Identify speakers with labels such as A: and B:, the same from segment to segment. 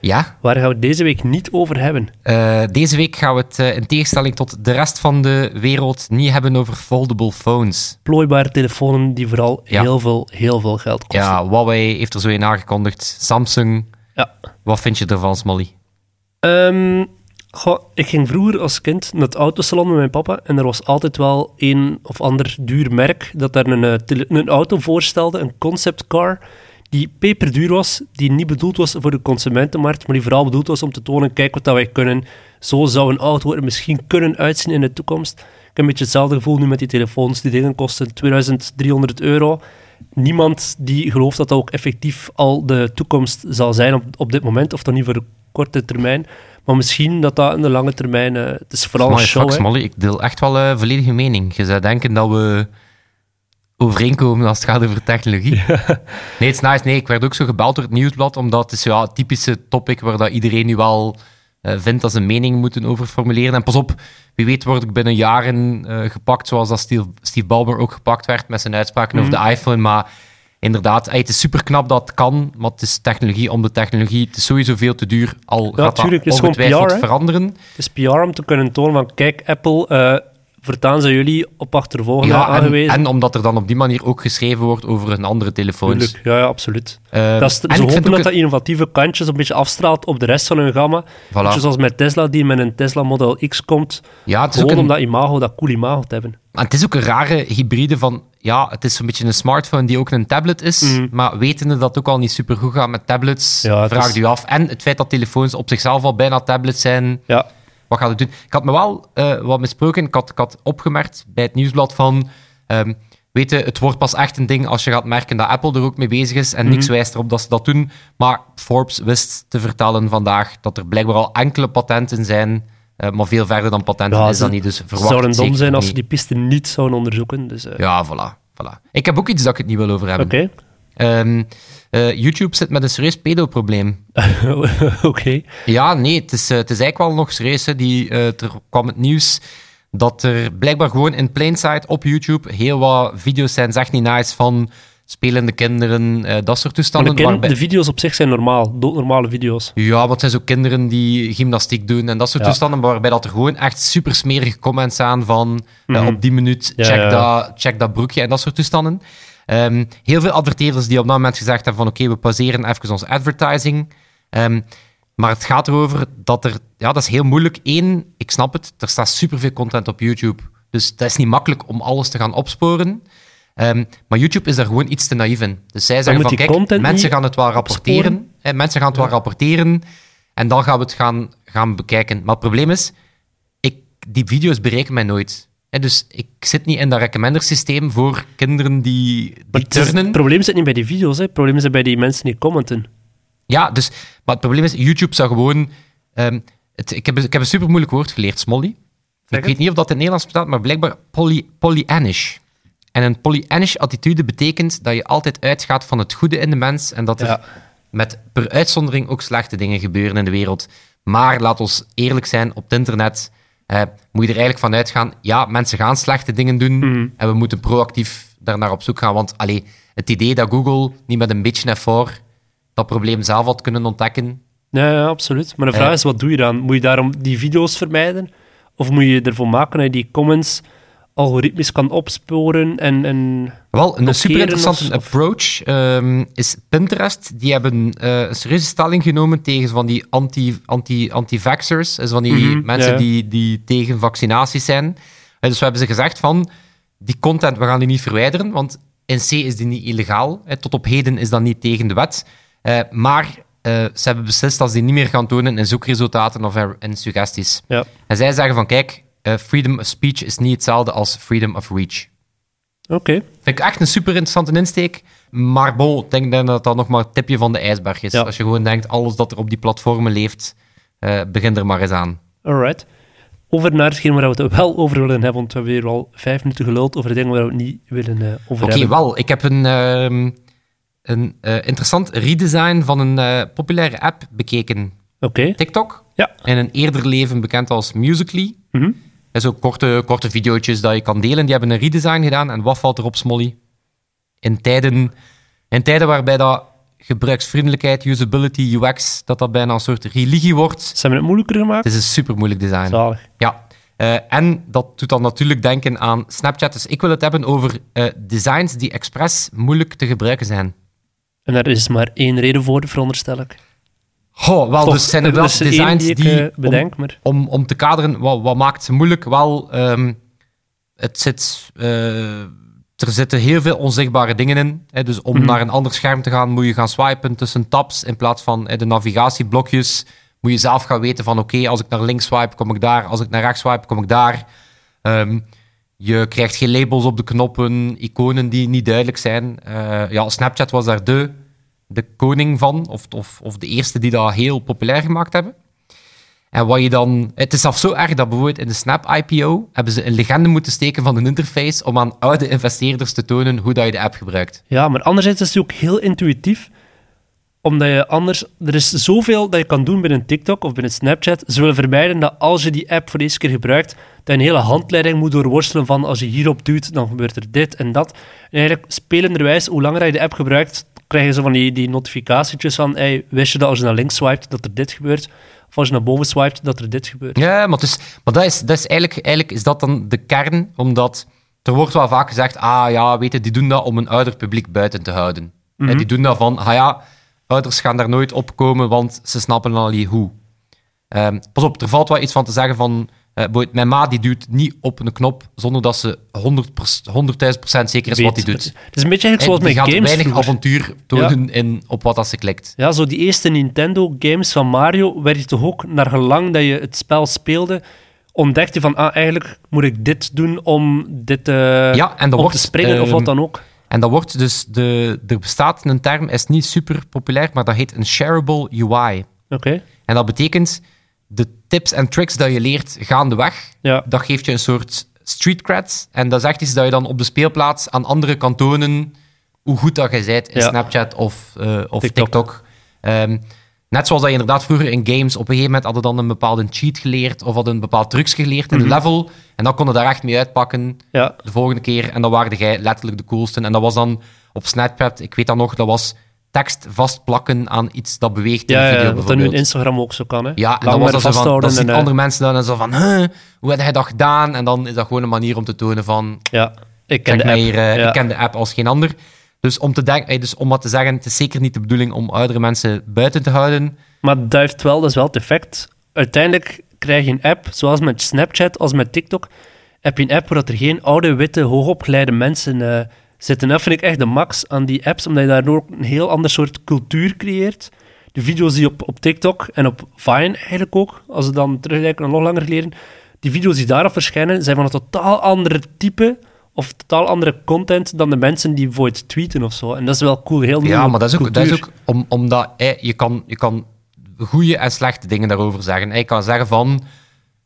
A: Ja,
B: waar gaan we het deze week niet over hebben?
A: eh, deze week gaan we het eh, in tegenstelling tot de rest van de wereld niet hebben over foldable phones.
B: Plooibare telefoons die vooral
A: Ja.
B: heel, veel, heel veel geld kosten.
A: Ja, Huawei heeft er zo in aangekondigd. Samsung,
B: Ja.
A: wat vind je ervan Smolly?
B: Goh, ik ging vroeger als kind naar het autosalon met mijn papa en er was altijd wel een of ander duur merk dat daar een, eh, een auto voorstelde, een concept car, die peperduur was, die niet bedoeld was voor de consumentenmarkt, maar die vooral bedoeld was om te tonen, kijk wat dat wij kunnen. Zo zou een auto er misschien kunnen uitzien in de toekomst. Ik heb een beetje hetzelfde gevoel nu met die telefoons. Die dingen kosten 2300 euro. Niemand die gelooft dat dat ook effectief al de toekomst zal zijn op, op dit moment, of dan niet voor de korte termijn. Maar misschien dat dat in de lange termijn... eh, het is vooral een show.
A: Smolly, ik deel echt wel een volledige mening. Je zou denken dat we overeenkomen als het gaat over technologie. Nee, het is nice. Nee, ik werd ook zo gebeld door het nieuwsblad, omdat het is ja, het typische topic waar dat iedereen nu wel eh, vindt dat ze een mening moeten over formuleren. En pas op, wie weet word ik binnen jaren eh, gepakt, zoals dat Steve, Steve Ballmer ook gepakt werd met zijn uitspraken over de iPhone. Maar inderdaad, eh, het is super knap dat het kan, maar het is technologie om de technologie. Het is sowieso veel te duur, al gaat dat ongetwijfeld
B: PR,
A: veranderen.
B: Het is PR om te kunnen tonen van, kijk, Apple, eh voortaan zijn jullie op
A: Ja, en,
B: aangewezen.
A: en omdat er dan op die manier ook geschreven wordt over een andere telefoons.
B: Tuurlijk, ja, ja, absoluut.
A: Eh,
B: dat is,
A: en
B: ze hopen dat dat innovatieve kantjes een beetje afstraalt op de rest van hun gamma. Beetje zoals met Tesla, die met een Tesla Model X komt.
A: Ja, het is, ook
B: Gewoon
A: een,
B: om dat imago, dat cool imago te hebben.
A: maar het is ook een rare hybride van... Ja, het is een beetje een smartphone die ook een tablet is. Maar wetende dat het ook al niet super goed gaat met tablets,
B: Mhm. Ja, het
A: vraag
B: is-
A: je af. En het feit dat telefoons op zichzelf al bijna tablets zijn,
B: Ja,
A: wat gaat het doen? Ik had me wel eh, wat misproken. Ik had, ik had opgemerkt bij het nieuwsblad van... ehm weet je, het wordt pas echt een ding als je gaat merken dat Apple er ook mee bezig is. En
B: Mhm.
A: niks wijst erop dat ze dat doen. Maar Forbes wist te vertellen vandaag dat er blijkbaar al enkele patenten zijn. eh, maar veel verder dan patenten
B: Ja,
A: is dat niet. Dus
B: het
A: verwacht
B: zou een dom zijn als ze die piste niet zouden onderzoeken. Dus, eh,
A: Ja, voilà, voilà. Ik heb ook iets dat ik het niet wil over hebben.
B: Oké,
A: Ehm, eh, YouTube zit met een serieus pedoprobleem.
B: oké.
A: Ja, nee, het is, eh, het is eigenlijk wel nog serieus. Hè. Die, eh, er kwam het nieuws dat er blijkbaar gewoon in plain sight op YouTube heel wat video's zijn, zeg niet nice, van spelende kinderen, dat soort toestanden.
B: de,
A: waarbij-
B: de video's op zich zijn normaal, doodnormale video's.
A: Ja, maar het zijn zo kinderen die gymnastiek doen en dat soort
B: Ja.
A: toestanden, waarbij dat er gewoon echt super smerige comments aan van eh, op die minuut,
B: Ja,
A: check,
B: ja.
A: Dat, check dat broekje en dat soort toestanden. Ehm, heel veel adverteerders die op dat moment gezegd hebben van oké, we pauzeren even onze advertising. Ehm, maar het gaat erover dat er... Ja, dat is heel moeilijk. Eén, ik snap het, er staat superveel content op YouTube. Dus dat is niet makkelijk om alles te gaan opsporen. Ehm, maar YouTube is daar gewoon iets te naïef in. Dus zij zeggen van, kijk,
B: content
A: mensen gaan het wel rapporteren. Hè, mensen gaan het wel rapporteren. En dan gaan we het gaan, gaan bekijken. Maar het probleem is, ik, die video's bereiken mij nooit. Dus ik zit niet in dat recommendersysteem voor kinderen die, die
B: het, is-
A: turnen.
B: het probleem zit niet bij die video's, hè. het probleem zit bij die mensen die commenten.
A: Ja, dus, maar het probleem is, YouTube zou gewoon... ehm, het, ik, heb, ik heb een super moeilijk woord geleerd, Smolly. Ik weet niet of dat in het Nederlands bestaat, maar blijkbaar poly, polyanish. En een polyanish attitude betekent dat je altijd uitgaat van het goede in de mens en dat er
B: Ja.
A: met per uitzondering ook slechte dingen gebeuren in de wereld. Maar laat ons eerlijk zijn, op het internet eh, moet je er eigenlijk van uitgaan, ja, mensen gaan slechte dingen doen
B: Mhm.
A: en we moeten proactief daarnaar op zoek gaan. Want allee, het idee dat Google niet met een beetje effort dat probleem zelf had kunnen ontdekken,
B: Ja, ja, absoluut. Maar de vraag
A: Ja.
B: is, wat doe je dan? Moet je daarom die video's vermijden? Of moet je ervoor maken dat je die comments algoritmisch kan opsporen en... en...
A: Wel, een super interessante
B: of-
A: approach ehm, is Pinterest. Die hebben eh, een serieuze stelling genomen tegen van die anti- anti- anti-vaxxers. dus van die
B: Mhm,
A: mensen
B: ja.
A: die, die tegen vaccinaties zijn. En dus we hebben ze gezegd van, die content, we gaan die niet verwijderen, want in C is die niet illegaal. Hè, tot op heden is dat niet tegen de wet. Eh, maar eh, ze hebben beslist dat ze die niet meer gaan tonen in zoekresultaten of in suggesties.
B: Ja.
A: En zij zeggen van, kijk, eh, freedom of speech is niet hetzelfde als freedom of reach.
B: Oké.
A: Vind ik echt een super interessante insteek. Maar bon, ik denk dat dat nog maar het tipje van de ijsberg is.
B: Ja.
A: Als je gewoon denkt, alles dat er op die platformen leeft, eh begin er maar eens aan.
B: Alright. over naar hetgeen waar we het wel over willen hebben, want we hebben hier al vijf minuten geluld over dingen waar we het niet willen eh, over
A: Oké,
B: hebben.
A: wel. Ik heb een, ehm, een interessant redesign van een populaire app bekeken.
B: Oké,
A: TikTok.
B: ja.
A: In een eerder leven bekend als Musical.ly. Dat is ook korte, korte video's dat je kan delen. Die hebben een redesign gedaan. En wat valt erop, Smolly? In tijden, in tijden waarbij dat gebruiksvriendelijkheid, usability, UX, dat dat bijna een soort religie wordt.
B: Ze hebben het moeilijker gemaakt.
A: Het is een super moeilijk design.
B: Zalig.
A: Ja. Eh, en dat doet dan natuurlijk denken aan Snapchat. Dus ik wil het hebben over eh, designs die expres moeilijk te gebruiken zijn.
B: En daar is maar één reden voor, veronderstel ik.
A: Oh, wel, dus zijn
B: er één
A: designs
B: die
A: die,
B: ik, eh,
A: om-
B: maar...
A: om, om te kaderen, wat, wat maakt ze moeilijk? Wel, ehm, het zit, eh, er zitten heel veel onzichtbare dingen in. Hè, dus om
B: Mhm.
A: naar een ander scherm te gaan, moet je gaan swipen tussen tabs in plaats van hè, de navigatieblokjes. Moet je zelf gaan weten van, oké, als ik naar links swipe, kom ik daar. Als ik naar rechts swipe, kom ik daar. Ehm, je krijgt geen labels op de knoppen, iconen die niet duidelijk zijn. Eh, ja, Snapchat was daar de, de koning van, of, of, of de eerste die dat heel populair gemaakt hebben. En wat je dan... Het is zelfs zo erg dat bijvoorbeeld in de Snap-IPO hebben ze een legende moeten steken van een interface om aan oude investeerders te tonen hoe dat je de app gebruikt.
B: Ja, maar anderzijds is het ook heel intuïtief. Omdat je anders... Er is zoveel dat je kan doen binnen TikTok of binnen Snapchat. Ze willen vermijden dat als je die app voor de eerste keer gebruikt, dat je een hele handleiding moet doorworstelen van als je hierop duwt, dan gebeurt er dit en dat. En eigenlijk spelenderwijs, hoe langer je de app gebruikt, krijg je zo van die, die notificatietjes van hey, wist je dat als je naar links swipet, dat er dit gebeurt? Of als je naar boven swipet, dat er dit gebeurt?
A: Ja, maar, dus, maar dat is, dat is eigenlijk, eigenlijk is dat dan de kern, omdat er wordt wel vaak gezegd, ah ja, weet je, die doen dat om een ouder publiek buiten te houden. Hè, die doen dat van, ah ja, ouders gaan daar nooit op komen, want ze snappen al niet hoe. Ehm, pas op, er valt wel iets van te zeggen van, eh, mijn ma die duwt niet op een knop zonder dat ze 100%, 100.000% zeker is wat hij doet.
B: Het is een beetje eigenlijk zoals met
A: gaat
B: games
A: weinig
B: vroeger.
A: avontuur tonen in, op wat dat ze klikt.
B: Ja, zo die eerste Nintendo-games van Mario werd je toch ook, naar gelang dat je het spel speelde, ontdekte je van, ah, eigenlijk moet ik dit doen om dit eh,
A: Ja, en
B: om
A: wordt,
B: te springen of
A: ehm,
B: wat dan ook.
A: En dat wordt dus, de, er bestaat een term, is niet super populair, maar dat heet een shareable UI.
B: Oké,
A: En dat betekent, de tips en tricks dat je leert gaandeweg,
B: ja.
A: dat geeft je een soort street cred. En dat is echt iets dat je dan op de speelplaats aan anderen kan tonen hoe goed dat je bent in
B: Ja.
A: Snapchat of, eh, of
B: TikTok.
A: TikTok. Ehm, net zoals dat je inderdaad vroeger in games op een gegeven moment hadden dan een bepaalde cheat geleerd of hadden een bepaald trucs geleerd in
B: Mhm.
A: een level. En dan konden daar echt mee uitpakken
B: ja.
A: de volgende keer. En dan waren jij letterlijk de coolste. En dat was dan op Snapchat, ik weet dat nog, dat was tekst vastplakken aan iets dat beweegt in
B: Ja,
A: de
B: ja,
A: video
B: wat dat nu in. Instagram ook zo kan. Hè.
A: Ja, en dan was dat zo van, dan zien
B: en, eh,
A: andere mensen dan en zo van, huh, hoe heb jij dat gedaan? En dan is dat gewoon een manier om te tonen van,
B: Ja, ik ken de app.
A: hier, eh,
B: ja.
A: ik ken de app als geen ander. Dus om, te denk, dus om wat te zeggen, het is zeker niet de bedoeling om oudere mensen buiten te houden.
B: Maar het duift wel, dat is wel het effect. Uiteindelijk krijg je een app, zoals met Snapchat als met TikTok, heb je een app waar er geen oude, witte, hoogopgeleide mensen eh, zitten. Dat vind ik echt de max aan die apps, omdat je daardoor ook een heel ander soort cultuur creëert. De video's die op, op TikTok en op Vine eigenlijk ook, als we dan terugkijken naar nog langer geleden, die video's die daarop verschijnen, zijn van een totaal andere type of totaal andere content dan de mensen die bijvoorbeeld tweeten of zo. En dat is wel cool, heel
A: Ja, maar dat is ook, dat is ook om, omdat eh, je, kan, je kan goede en slechte dingen daarover zeggen. Eh, Je kan zeggen van,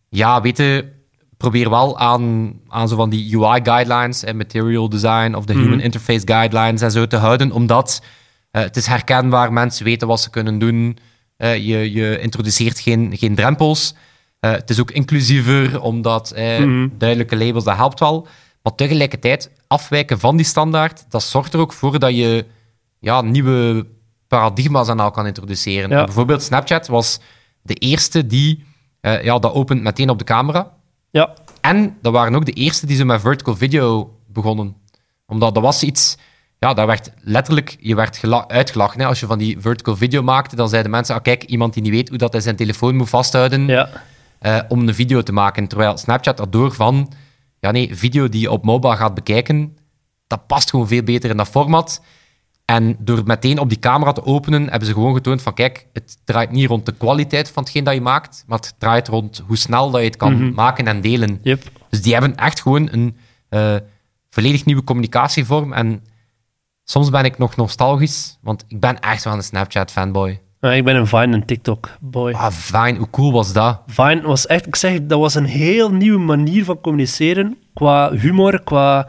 A: ja, weet je, probeer wel aan, aan zo van die UI-guidelines en material design of de human interface guidelines en zo te houden, omdat eh, het is herkenbaar, mensen weten wat ze kunnen doen. Eh, je, je introduceert geen, geen drempels. Eh, het is ook inclusiever, omdat
B: Mhm.
A: duidelijke labels, dat helpt wel. Maar tegelijkertijd, afwijken van die standaard, dat zorgt er ook voor dat je ja, nieuwe paradigma's aan kan introduceren.
B: Ja.
A: Bijvoorbeeld Snapchat was de eerste die, ja, dat opent meteen op de camera.
B: Ja,
A: En dat waren ook de eerste die ze met vertical video begonnen. Omdat dat was iets... Ja, daar werd letterlijk... Je werd gela- uitgelachen. Hè. Als je van die vertical video maakte, dan zeiden mensen... Ah, kijk, iemand die niet weet hoe dat hij zijn telefoon moet vasthouden
B: ja.
A: eh, om een video te maken. Terwijl Snapchat erdoor van... Ja, nee, video die je op mobile gaat bekijken, dat past gewoon veel beter in dat format. En door meteen op die camera te openen, hebben ze gewoon getoond van kijk, het draait niet rond de kwaliteit van hetgeen dat je maakt, maar het draait rond hoe snel dat je het kan
B: Mhm.
A: maken en delen.
B: Yep.
A: Dus die hebben echt gewoon een eh, volledig nieuwe communicatievorm. En soms ben ik nog nostalgisch, want ik ben echt wel een Snapchat-fanboy.
B: Uh, ik ben een Vine en TikTok-boy.
A: Ah, fijn. Hoe cool was dat?
B: Vine was echt, ik zeg, dat was een heel nieuwe manier van communiceren. Qua humor, qua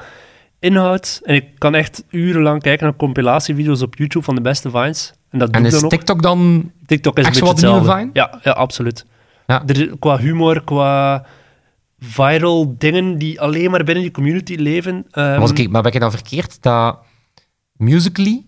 B: inhoud. En ik kan echt urenlang kijken naar compilatievideo's op YouTube van de beste Vines. En dat
A: En is
B: dan ook.
A: TikTok dan...
B: TikTok is
A: echt
B: een
A: zo
B: beetje
A: wat de nieuwe
B: hetzelfde. Ja, ja, absoluut.
A: Ja.
B: Er, qua humor, qua viral dingen die alleen maar binnen die community leven. ehm,
A: Was ik, maar ben ik dan verkeerd? Dat Musical.ly,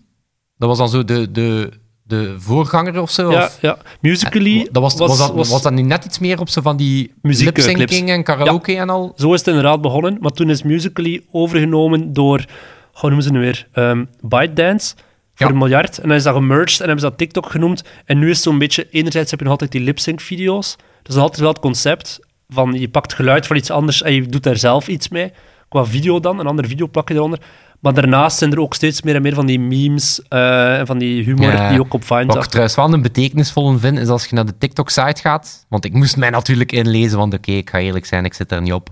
A: dat was dan zo de, de, de voorganger of zo?
B: ja,
A: of-
B: ja. Musically
A: dat was, was, dat, was,
B: was-
A: dat nu net iets meer op zo van die
B: Muziekclips.
A: lipsyncing en karaoke en al?
B: Zo is het inderdaad begonnen, maar toen is Musically overgenomen door, hoe noemen ze nu weer, Ehm ByteDance, voor
A: Ja.
B: een miljard. En dan is dat gemerged en hebben ze dat TikTok genoemd. En nu is het zo'n beetje, enerzijds heb je nog altijd die lip-sync-video's. Dat is nog altijd wel het concept van, je pakt geluid van iets anders en je doet daar zelf iets mee. Qua video dan, een ander video plak je eronder. Maar daarnaast zijn er ook steeds meer en meer van die memes eh, en van die humor
A: Ja.
B: die ook op Vine
A: Wat ik trouwens wel een betekenisvolle vind, is als je naar de TikTok-site gaat. Want ik moest mij natuurlijk inlezen, want oké, ik ga eerlijk zijn, ik zit er niet op.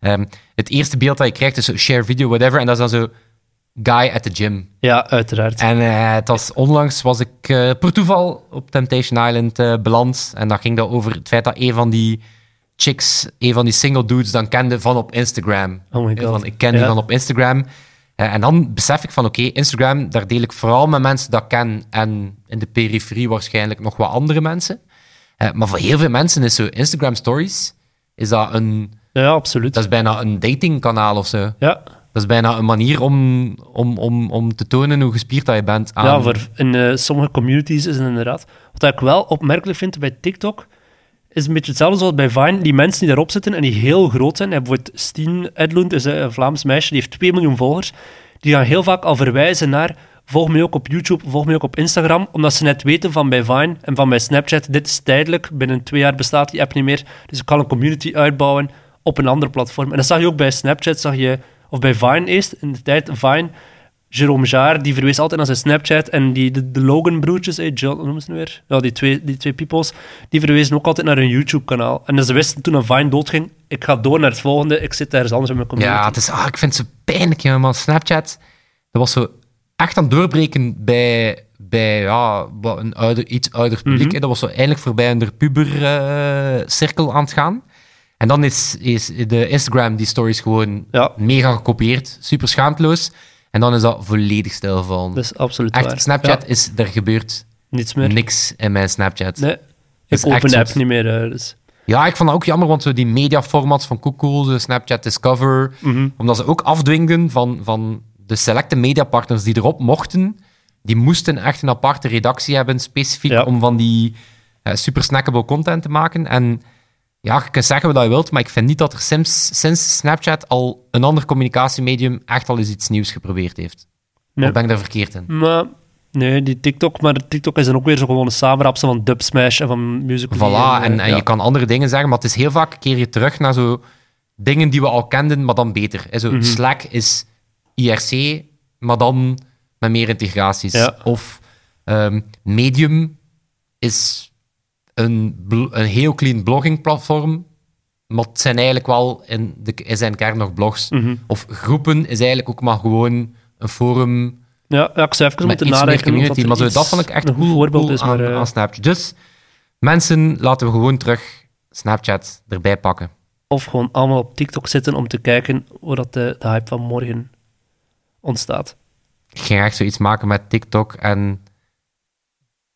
A: Ehm, het eerste beeld dat je krijgt is zo share video, whatever. En dat is dan zo guy at the gym.
B: Ja, uiteraard.
A: En eh, het was, onlangs was ik eh, per toeval op Temptation Island beland. En dat ging dan over het feit dat een van die chicks, een van die single dudes, dan kende van op Instagram.
B: Oh my god.
A: Van, ik ken die van op Instagram. Eh, en dan besef ik van, oké, Instagram, daar deel ik vooral met mensen dat ik ken. En in de periferie waarschijnlijk nog wat andere mensen. Eh, maar voor heel veel mensen is zo Instagram Stories, is dat een...
B: Ja, absoluut.
A: Dat is bijna een datingkanaal of zo.
B: Ja,
A: Dat is bijna een manier om, om, om, om te tonen hoe gespierd dat je bent aan...
B: Ja, voor in eh, sommige communities is het inderdaad. Wat ik wel opmerkelijk vind bij TikTok, is een beetje hetzelfde zoals bij Vine. Die mensen die daarop zitten en die heel groot zijn, bijvoorbeeld Stien Edlund is een Vlaams meisje, die heeft 2 miljoen volgers, die gaan heel vaak al verwijzen naar volg me ook op YouTube, volg me ook op Instagram, omdat ze net weten van bij Vine en van bij Snapchat, dit is tijdelijk, binnen twee jaar bestaat die app niet meer, dus ik kan een community uitbouwen op een ander platform. En dat zag je ook bij Snapchat, zag je, of bij Vine eerst, in de tijd Vine, Jerome Jaar, die verwees altijd naar zijn Snapchat. En die, de, de Logan-broertjes, eh, John, hoe noemen ze nu weer? Ja, die twee, die twee peoples, die verwezen ook altijd naar hun YouTube-kanaal. En ze wisten toen dat Vine doodging, ik ga door naar het volgende, ik zit ergens anders in mijn community.
A: Ja, het is, ah, ik vind het zo pijnlijk, man. Snapchat, dat was zo echt aan het doorbreken bij, bij ja, een ouder, iets ouder publiek.
B: Mhm.
A: hè. Dat was zo eindelijk voorbij aan de puber-cirkel aan het gaan. En dan is, is de Instagram die stories gewoon
B: Ja.
A: mega gekopieerd, super schaamteloos. En dan is dat volledig stilgevallen.
B: Dat is absoluut
A: echt,
B: waar.
A: Snapchat
B: Ja,
A: is, er gebeurt
B: niets meer.
A: niks in mijn Snapchat.
B: Nee, ik open de app niet meer. eh, dus.
A: Ja, ik vond dat ook jammer, want zo die mediaformats van de Snapchat Discover,
B: Mhm.
A: omdat ze ook afdwingden van, van de selecte mediapartners die erop mochten, die moesten echt een aparte redactie hebben, specifiek
B: Ja.
A: om van die eh, super snackable content te maken. En ja, je kunt zeggen wat je wilt, maar ik vind niet dat er sinds, sinds Snapchat al een ander communicatiemedium echt al eens iets nieuws geprobeerd heeft.
B: Nee.
A: Of ben ik daar verkeerd in?
B: Maar, nee, die TikTok, maar TikTok is dan ook weer zo gewoon een samenrapsel van Dubsmash en van Musical.ly.
A: Voilà, en,
B: eh,
A: en
B: ja.
A: je kan andere dingen zeggen, maar het is heel vaak keer je terug naar zo dingen die we al kenden, maar dan beter. Hè, Zo,
B: Mhm.
A: Slack is IRC, maar dan met meer integraties.
B: Ja.
A: Of ehm, Medium is een, een heel clean bloggingplatform, maar het zijn eigenlijk wel in, de, in zijn kern nog blogs.
B: Mhm.
A: Of groepen is eigenlijk ook maar gewoon een forum
B: Ja, ja, ik zou even
A: met
B: moeten nadenken.
A: community. Maar zo, dat vond ik echt
B: een goed voorbeeld is.
A: aan,
B: Maar, eh,
A: aan Snapchat. Dus mensen, laten we gewoon terug Snapchat erbij pakken.
B: Of gewoon allemaal op TikTok zitten om te kijken hoe dat de, de hype van morgen ontstaat.
A: Ik ging echt zoiets maken met TikTok en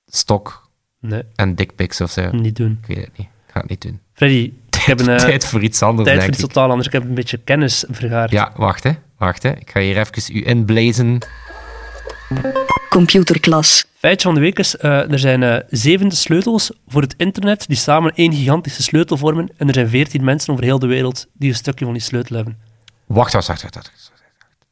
A: stok
B: Nee,
A: en dickpics of zo.
B: niet doen.
A: Ik weet het niet. Ik ga het niet doen.
B: Freddy, ik heb een eh,
A: Tijd voor iets anders,
B: tijd voor iets
A: ik.
B: totaal anders. Ik heb een beetje kennis vergaard.
A: Ja, wacht hè. Wacht hè. Ik ga hier even u inblazen.
C: Computerklas.
B: Feitje van de week is, eh, er zijn eh, zeven sleutels voor het internet die samen één gigantische sleutel vormen. En er zijn veertien mensen over heel de wereld die een stukje van die sleutel hebben.
A: Wacht, wacht, wacht, wacht. wacht.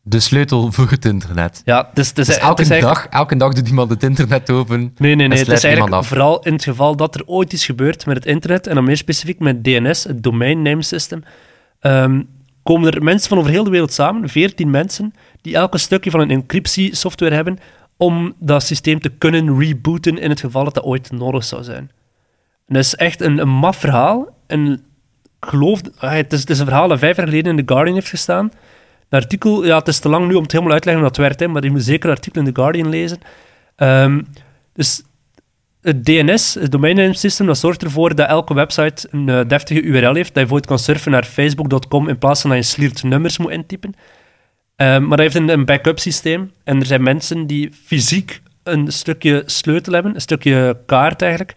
A: De sleutel voor het internet.
B: Ja, dus, dus,
A: Dus elke dag, elke dag doet iemand het internet open.
B: Nee, nee, nee. Het is eigenlijk vooral in het geval dat er ooit iets gebeurt met het internet, en dan meer specifiek met DNS, het Domain Name System, ehm, komen er mensen van over heel de wereld samen, 14 mensen, die elk een stukje van een encryptiesoftware hebben om dat systeem te kunnen rebooten in het geval dat dat ooit nodig zou zijn. En dat is echt een, een maf verhaal. En geloof, ah, het, is, het is een verhaal dat vijf jaar geleden in The Guardian heeft gestaan. Een artikel, ja, het is te lang nu om het helemaal uit te leggen hoe dat werkt, hè, maar je moet zeker een artikel in The Guardian lezen. Ehm, dus het het DNS, het domain name system, dat zorgt ervoor dat elke website een eh, deftige URL heeft. Dat je bijvoorbeeld kan surfen naar facebook.com in plaats van dat je sliert nummers moet intypen. Ehm, maar dat heeft een, een backup systeem. En er zijn mensen die fysiek een stukje sleutel hebben, een stukje kaart eigenlijk,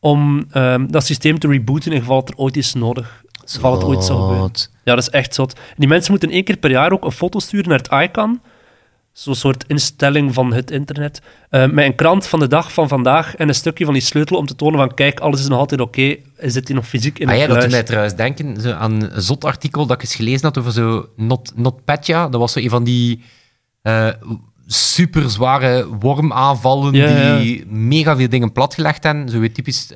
B: om ehm, dat systeem te rebooten in geval er ooit iets nodig geval het ooit zou gebeuren.
A: Zot.
B: Ja, dat is echt zot. Die mensen moeten één keer per jaar ook een foto sturen naar het ICANN. Zo'n soort instelling van het internet. eh, met een krant van de dag van vandaag en een stukje van die sleutel om te tonen van kijk, alles is nog altijd oké. Zit die nog fysiek in
A: Ah,
B: een
A: ja, dat doet
B: kluis?
A: mij trouwens denken zo aan een zot artikel dat ik eens gelezen had over zo Not, NotPetya. Dat was zo een van die eh super zware wormaanvallen die mega veel dingen platgelegd hebben. Zo weer typisch,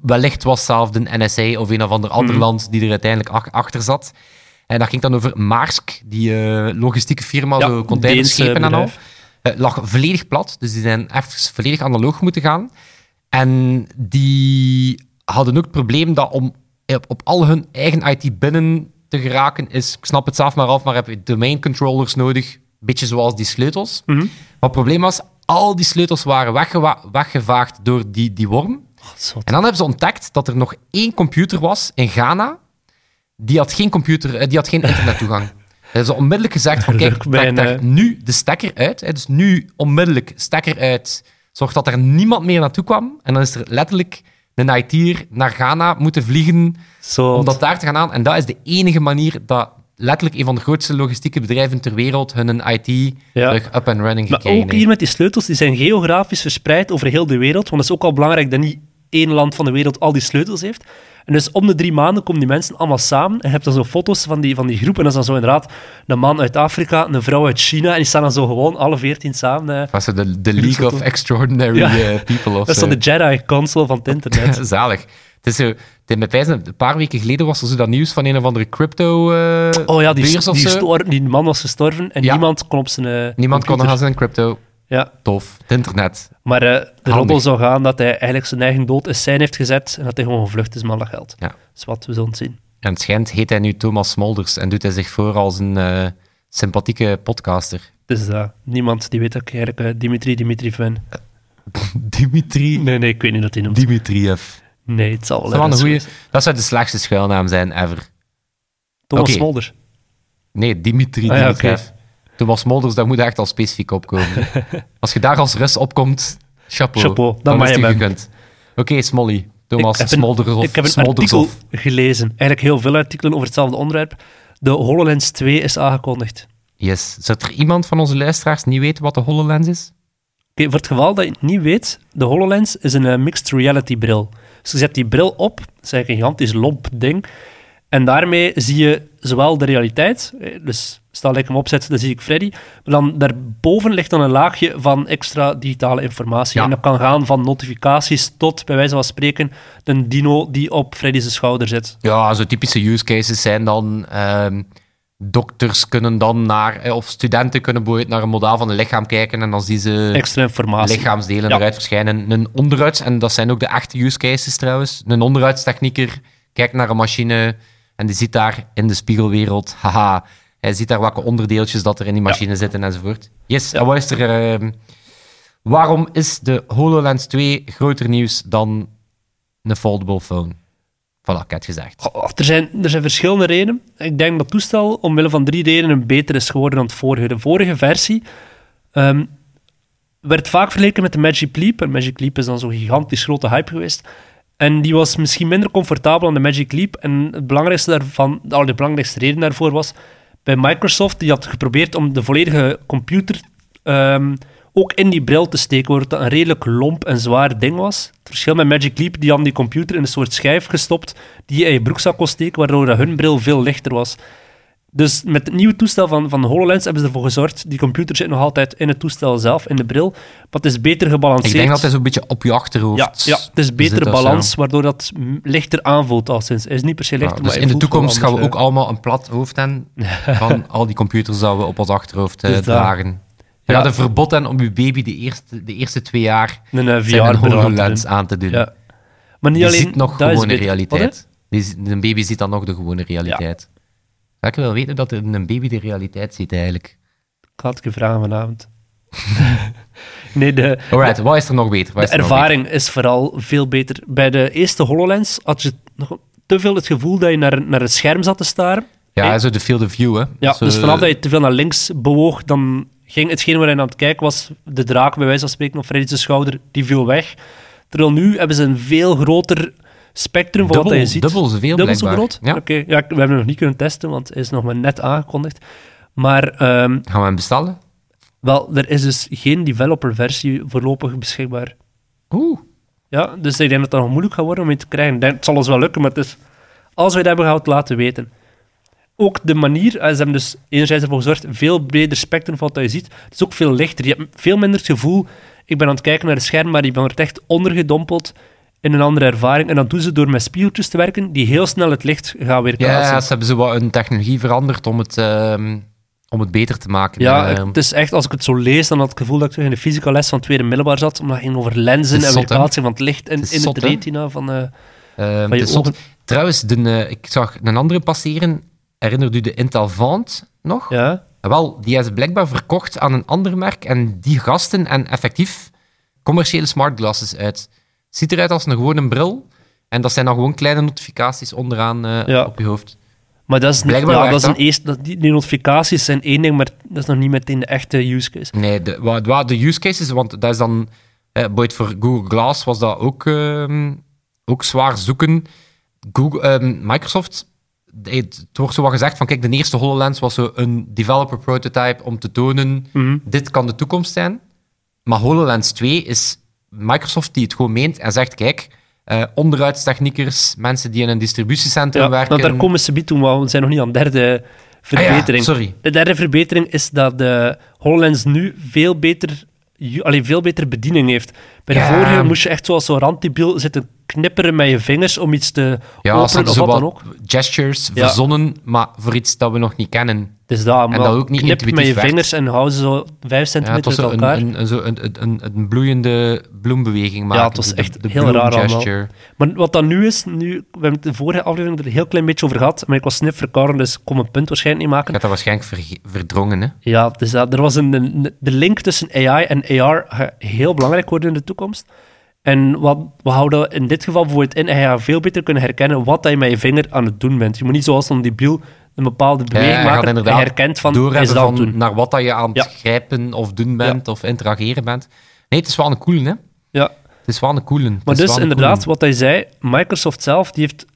A: wellicht was zelf de NSA of een of ander ander
B: Mhm.
A: land die er uiteindelijk ach- achter zat. En dat ging dan over Maersk, die eh, logistieke firma,
B: Ja,
A: zo containerschepen en al. Het lag volledig plat, dus die zijn even volledig analoog moeten gaan. En die hadden ook het probleem dat om op, op al hun eigen IT binnen te geraken is, ik snap het zelf maar af, maar heb je domain controllers nodig, beetje zoals die sleutels.
B: Mhm.
A: Maar het probleem was, al die sleutels waren weggevaagd door die, die worm. En dan hebben ze ontdekt dat er nog één computer was in Ghana, die had geen computer, eh, die had geen internettoegang. Ze hebben ze onmiddellijk gezegd van, kijk, trek daar nu de stekker uit. Hè, dus nu onmiddellijk stekker uit. Zorg dat er niemand meer naartoe kwam. En dan is er letterlijk een IT'er naar Ghana moeten vliegen om dat daar te gaan aan. En dat is de enige manier dat letterlijk een van de grootste logistieke bedrijven ter wereld hun IT
B: Ja.
A: terug up and running
B: Maar
A: gekregen
B: ook
A: heeft.
B: hier met die sleutels, die zijn geografisch verspreid over heel de wereld. Want het is ook al belangrijk dat niet één land van de wereld al die sleutels heeft. En dus om de drie maanden komen die mensen allemaal samen. En je hebt dan zo foto's van die, van die groep. En dat is dan zo inderdaad een man uit Afrika, een vrouw uit China. En die staan dan zo gewoon alle veertien samen. eh.
A: Was het de, de League of. Extraordinary
B: Ja.
A: eh, People of
B: Dat is dan de Jedi Council van het internet.
A: Zalig. Het is zo, een paar weken geleden was er zo dat nieuws van een of andere crypto eh
B: Oh ja, die, die, die man was gestorven en
A: Ja.
B: niemand kon op zijn eh,
A: Niemand kon nog aan zijn crypto.
B: Ja,
A: Tof. Het internet.
B: maar eh, de roddel zou gaan dat hij eigenlijk zijn eigen dood in scène heeft gezet en dat hij gewoon gevlucht is met alle geld.
A: Ja.
B: Dat is wat we zullen zien.
A: En het schijnt heet hij nu Thomas Smolders en doet hij zich voor als een eh, sympathieke podcaster.
B: Dus eh, niemand die weet dat ik eigenlijk Dimitri Dimitriev ben.
A: Dimitri
B: Nee, nee, ik weet niet dat hij noemt.
A: Dimitriev.
B: Nee, het zal wel
A: Dat, goeie, dat zou de slechtste schuilnaam zijn ever.
B: Thomas
A: Oké.
B: Smolder.
A: Nee, Dimitri
B: Ah ja,
A: Dimitriev. Thomas Smolders, dat moet echt al specifiek opkomen. als je daar als Rus opkomt, chapeau.
B: Chapeau, dan
A: dan
B: mag je.
A: Oké, Smolly. Thomas
B: ik heb een,
A: Smoldershoff.
B: ik heb een artikel gelezen. Eigenlijk heel veel artikelen over hetzelfde onderwerp. De HoloLens 2 is aangekondigd.
A: Yes. Zou er iemand van onze luisteraars niet weten wat de HoloLens is?
B: Oké, voor het geval dat je het niet weet, de HoloLens is een eh, mixed reality bril. Dus je zet die bril op, dat is eigenlijk een gigantisch lomp ding, en daarmee zie je zowel de realiteit, eh, dus stel dat ik hem opzet, dan zie ik Freddy, maar dan daarboven ligt dan een laagje van extra digitale informatie.
A: Ja.
B: En dat kan gaan van notificaties tot, bij wijze van spreken, een dino die op Freddy's schouder zit.
A: Ja, zo typische use cases zijn dan... ehm, dokters kunnen dan naar... eh, Of studenten kunnen bijvoorbeeld naar een model van een lichaam kijken en dan zien ze
B: Extra informatie.
A: lichaamsdelen
B: Ja.
A: eruit verschijnen. Een onderhuids, en dat zijn ook de echte use cases trouwens, een onderhuidstechnieker kijkt naar een machine en die ziet daar in de spiegelwereld, haha, hij ziet daar welke onderdeeltjes dat er in die machine zitten enzovoort. Yes, en wat is er... ehm, waarom is de HoloLens 2 groter nieuws dan een foldable phone? Voilà, ik heb het gezegd.
B: Er zijn, er zijn verschillende redenen. Ik denk dat het toestel omwille van drie redenen beter is geworden dan het vorige. De vorige versie ehm, werd vaak vergeleken met de Magic Leap. En Magic Leap is dan zo'n gigantisch grote hype geweest. En die was misschien minder comfortabel dan de Magic Leap. En het belangrijkste daarvan, al de belangrijkste reden daarvoor was bij Microsoft, die had geprobeerd om de volledige computer ehm, ook in die bril te steken, waardoor dat een redelijk lomp en zwaar ding was. Het verschil met Magic Leap, die hadden die computer in een soort schijf gestopt die je in je broekzak kon steken, waardoor hun bril veel lichter was. Dus met het nieuwe toestel van, van HoloLens hebben ze ervoor gezorgd, die computer zit nog altijd in het toestel zelf, in de bril, maar het is beter gebalanceerd.
A: Ik denk dat hij zo'n beetje op je achterhoofd
B: ja, ja, het is betere balans, waardoor dat lichter aanvoelt al sinds. Hij is niet per se
A: Ja,
B: lichter,
A: dus
B: maar
A: in de toekomst gaan we ook allemaal een plat hoofd hebben van al die computers dat we op ons achterhoofd eh,
B: Dus
A: dragen. We
B: Ja.
A: hadden verbod hebben om uw baby de eerste, de eerste twee jaar
B: eh, een uh,
A: zijn een HoloLens aan te doen.
B: Ja. Maar niet
A: Die
B: alleen
A: ziet nog gewoon de realiteit. Die, zi- een baby ziet dan nog de gewone realiteit. Ik wel weten dat een baby de realiteit ziet eigenlijk?
B: Ik had het vragen vanavond. Nee, de,
A: Alright, wat is er nog beter? Wat
B: de
A: is er
B: ervaring is vooral veel beter. Bij de eerste HoloLens had je nog te veel het gevoel dat je naar, naar het scherm zat te staren.
A: beter? Ja, zo de field of view, hè.
B: Ja,
A: Zo-
B: dus vanaf dat je te veel naar links bewoog, dan ging hetgeen waar je aan het kijken was, de draak bij wijze van spreken, of Freddy's schouder, die viel weg. Terwijl nu hebben ze een veel groter spectrum van
A: Dubbel,
B: wat je ziet.
A: dubbel zoveel,
B: Dubbel zo groot?
A: Ja.
B: Oké, ja, we hebben hem nog niet kunnen testen, want hij is nog maar net aangekondigd. Maar ehm,
A: Gaan we hem bestellen?
B: wel, er is dus geen developer-versie voorlopig beschikbaar.
A: Oeh.
B: Ja, dus ik denk dat het nog moeilijk gaat worden om je te krijgen. Denk, het zal ons wel lukken, maar het is, als we het hebben, gaan we het laten weten. Ook de manier, eh, ze hebben dus enerzijds ervoor gezorgd, veel breder spectrum van wat je ziet. Het is ook veel lichter. Je hebt veel minder het gevoel, ik ben aan het kijken naar het scherm, maar ik ben er echt ondergedompeld in een andere ervaring. En dat doen ze door met spiegeltjes te werken, die heel snel het licht gaan weer
A: Ja, ze hebben zo wat een technologie veranderd om het, ehm, om het beter te maken.
B: Ja,
A: Ehm,
B: het is echt, als ik het zo lees, dan had ik het gevoel dat ik terug in de fysica les van het tweede middelbaar zat, omdat het ging over lenzen en weerkaatsing van het licht in,
A: Het is
B: in
A: zot,
B: het retina van, eh, je ogen.
A: Trouwens, de, eh, ik zag een andere passeren. Herinnert u de Intel Vant nog?
B: Ja,
A: Wel, die is blijkbaar verkocht aan een ander merk en die gasten en effectief commerciële smart glasses uit. Ziet eruit als een gewone bril en dat zijn dan gewoon kleine notificaties onderaan eh,
B: Ja.
A: op je hoofd.
B: Maar dat is,
A: Blijkbaar
B: ja, dat is een
A: dat.
B: eerste, dat, die, die notificaties zijn één ding, maar dat is nog niet meteen de echte use case.
A: Nee, de, wat, wat de use cases, want dat is dan... Eh, voor Google Glass was dat ook, ehm, ook zwaar zoeken. Google, ehm, Microsoft, het, het wordt zo wat gezegd van, kijk, de eerste HoloLens was zo een developer prototype om te tonen,
B: Mhm.
A: dit kan de toekomst zijn. Maar HoloLens 2 is Microsoft die het gewoon meent en zegt, kijk, eh onderhoudstechniekers, mensen die in een distributiecentrum
B: Ja,
A: werken...
B: want daar komen ze toe, maar we zijn nog niet aan de derde verbetering.
A: Ah ja, sorry.
B: De derde verbetering is dat de HoloLens nu veel beter, ju- allee, veel beter bediening heeft. Bij de
A: Ja.
B: vorige moest je echt zoals zo'n randdebiel zitten knipperen met je vingers om iets te
A: Ja,
B: openen of
A: zo
B: wat dan ook.
A: gestures
B: Ja.
A: verzonnen, maar voor iets dat we nog niet kennen.
B: Dus dat, maar
A: dat ook niet
B: knip met je vingers en hou ze zo vijf centimeter uit
A: een,
B: elkaar.
A: een, een, zo een, een, een, een bloeiende bloembeweging maken.
B: Ja, het was echt
A: de
B: heel raar allemaal.
A: gesture.
B: Maar wat dat nu is, nu, we hebben het de vorige aflevering er een heel klein beetje over gehad, maar ik was snip verkouden, dus ik kon mijn punt waarschijnlijk niet maken.
A: hebt dat waarschijnlijk verdrongen, hè?
B: Ja, dus dat, er was een, een- de link tussen AI en AR gaat heel belangrijk worden in de toekomst. En wat we houden in dit geval bijvoorbeeld in, en je gaat veel beter kunnen herkennen wat je met je vinger aan het doen bent. Je moet niet zoals een debiel een bepaalde beweging maken en herkent van,
A: doorhebben
B: is dat
A: van
B: doen.
A: naar wat dat je aan het
B: Ja.
A: grijpen of doen bent of interageren bent. Nee, het is wel een coole, hè?
B: Ja,
A: Het is wel een coole.
B: Maar dus inderdaad, wat hij zei, Microsoft zelf, die heeft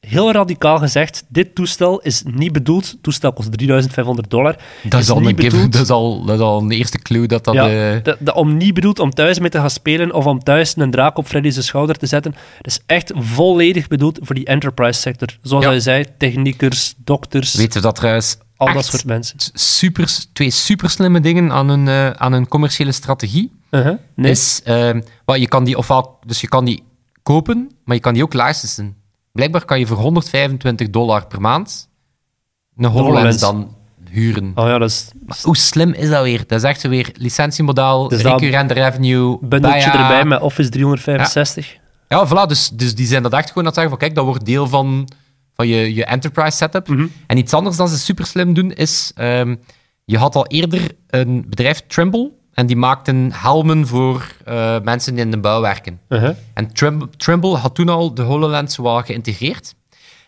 B: heel radicaal gezegd, dit toestel is niet bedoeld, het toestel kost 3500 dollar,
A: Dat is, al
B: niet
A: een
B: bedoeld-
A: dat, is al, dat is al een eerste clue dat dat...
B: ja,
A: eh,
B: om niet bedoeld om thuis mee te gaan spelen of om thuis een draak op Freddy's schouder te zetten. Het is echt volledig bedoeld voor die enterprise sector. Zoals
A: Ja.
B: hij zei, techniekers, dokters,
A: Weten we dat trouwens
B: al dat soort mensen.
A: super, twee super slimme dingen aan hun, eh, aan hun commerciële strategie?
B: Uh-huh. Nee.
A: is, ehm, je kan die ofwel, dus je kan die kopen, maar je kan die ook licensen. Blijkbaar kan je voor 125 dollar per maand een HoloLens dan huren.
B: Oh ja, dat is
A: Maar hoe slim is dat weer? Dat is echt zo weer licentiemodel,
B: Dus dat
A: recurrent revenue,
B: bundeltje erbij met Office 365.
A: Ja, voilà, dus, dus die zijn dat echt gewoon aan het zeggen van kijk, dat wordt deel van, van je, je enterprise setup.
B: Mhm.
A: En iets anders dat ze super slim doen is, ehm, je had al eerder een bedrijf, Trimble, en die maakten helmen voor eh, mensen die in de bouw werken.
B: Uh-huh.
A: En Trim- Trimble had toen al de HoloLens wel geïntegreerd.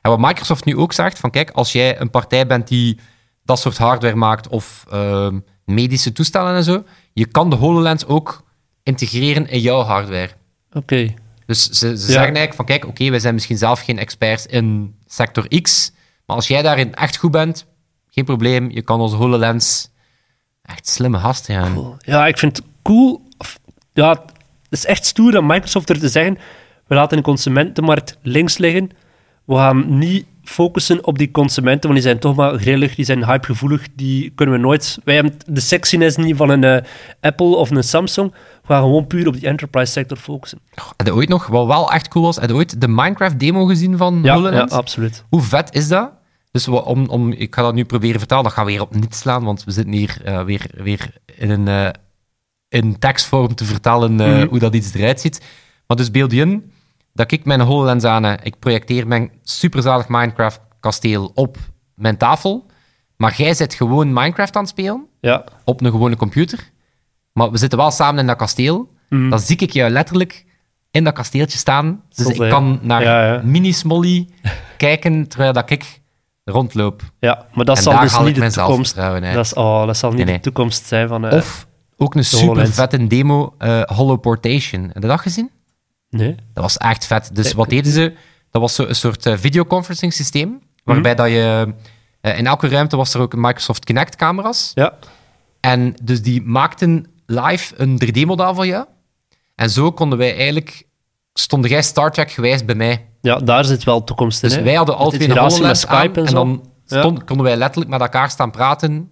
A: En wat Microsoft nu ook zegt, van kijk, als jij een partij bent die dat soort hardware maakt of ehm, medische toestellen en zo, je kan de HoloLens ook integreren in jouw hardware.
B: Oké.
A: Dus ze, ze
B: Ja.
A: zeggen eigenlijk van kijk, oké, wij zijn misschien zelf geen experts in sector X, maar als jij daarin echt goed bent, geen probleem, je kan onze HoloLens echt slimme gasten gaan.
B: Cool. Ja, ik vind het cool. Of, ja, het is echt stoer aan Microsoft er te zeggen, we laten de consumentenmarkt links liggen. We gaan niet focussen op die consumenten, want die zijn toch maar grillig, die zijn hypegevoelig, die kunnen we nooit... Wij hebben de sexiness niet van een eh, Apple of een Samsung. We gaan gewoon puur op die enterprise sector focussen.
A: Heb je ooit nog, wat wel echt cool was, heb je ooit de Minecraft-demo gezien van
B: Ja, ja absoluut.
A: Hoe vet is dat? Dus om, om, ik ga dat nu proberen vertalen, dat gaan we weer op niet slaan, want we zitten hier eh, weer, weer in een eh, in tekstvorm te vertellen eh,
B: Mhm.
A: hoe dat iets eruit ziet. Maar dus beeld je in dat ik mijn HoloLens aan ik projecteer mijn superzalig Minecraft-kasteel op mijn tafel, maar jij zit gewoon Minecraft aan het spelen
B: Ja,
A: op een gewone computer. maar we zitten wel samen in dat kasteel. Dan zie ik jou letterlijk in dat kasteeltje staan. Dus ik kan naar
B: Ja, ja.
A: mini-smolly kijken terwijl dat ik rondloop.
B: Ja, maar dat
A: En
B: zal dus niet de toekomst...
A: uit.
B: Dat, is, oh, dat zal niet
A: Nee, nee.
B: de toekomst zijn van... eh,
A: Of ook een super vette demo, eh Holoportation. Heb je dat gezien?
B: Nee?
A: Dat was echt vet. Dus wat deden ze? Dat was zo een soort eh, videoconferencing systeem, waarbij dat je... in elke ruimte was er ook een Microsoft Kinect camera's.
B: Ja.
A: En dus die maakten live een 3D-model van jou. En zo konden wij eigenlijk... Stonden jij Star Trek gewijs bij mij.
B: Ja, daar zit wel toekomst in.
A: Dus
B: hè.
A: wij hadden al
B: Met
A: twee een
B: met Skype
A: aan,
B: en zo.
A: dan stond, konden wij letterlijk met elkaar staan praten.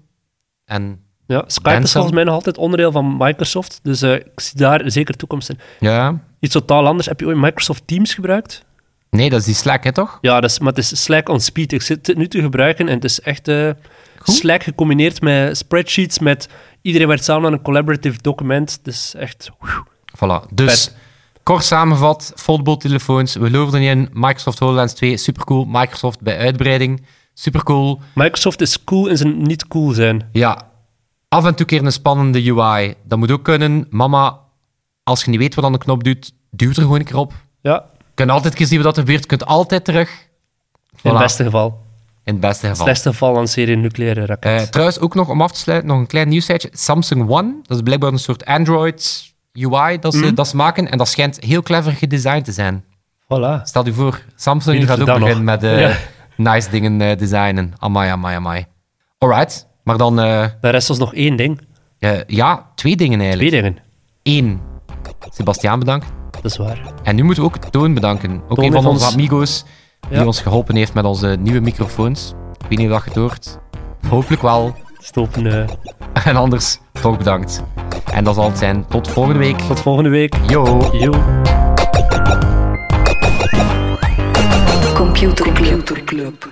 A: En
B: Ja, Skype is
A: Mensen.
B: volgens mij nog altijd onderdeel van Microsoft, dus eh, ik zie daar zeker toekomst in.
A: ja...
B: Iets totaal anders. Heb je ooit Microsoft Teams gebruikt?
A: Nee, dat is die Slack, hè, toch?
B: Ja, dat is, maar het is Slack on speed. Ik zit het nu te gebruiken en het is echt eh, Slack gecombineerd met spreadsheets, met iedereen werkt samen aan een collaborative document. Dus echt...
A: Voilà. Dus,
B: Vet.
A: Kort samenvat, foldable-telefoons. We geloven er niet in. Microsoft HoloLens 2, supercool. Microsoft bij uitbreiding, supercool.
B: Microsoft is cool in zijn niet cool zijn.
A: Ja, af en toe keer een spannende UI. Dat moet ook kunnen. Mama, als je niet weet wat aan de knop doet, duw er gewoon een keer op.
B: Ja,
A: Je kunt altijd gezien wat er gebeurt. Je kunt altijd terug.
B: in het beste geval.
A: In het beste
B: In het
A: geval.
B: slechtste geval een nucleaire raket.
A: Eh, trouwens, ook nog om af te sluiten, nog een klein nieuwsfeitje. Samsung One, dat is blijkbaar een soort Android UI dat ze,
B: Mhm.
A: dat ze maken. En dat schijnt heel clever gedesigned te zijn.
B: voilà.
A: Stel je voor, Samsung gaat ook beginnen met eh,
B: Ja.
A: nice dingen eh, designen. Amai, amai, amai. Alright, maar dan, eh,
B: Daar rest ons nog één ding.
A: ja, twee dingen eigenlijk.
B: Twee dingen.
A: Eén, Sebastiaan bedankt.
B: Dat is waar.
A: En nu moeten we ook Toon bedanken. Ook
B: Toon
A: een van onze
B: ons-
A: amigos die
B: Ja.
A: ons geholpen heeft met onze nieuwe microfoons. Ik weet niet of dat je het hoort. Hopelijk wel.
B: Stoppen. eh,
A: En anders, toch bedankt. En dat zal het zijn. Tot volgende week.
B: tot volgende week.
A: Yo!
B: Yo.
C: Computer Club.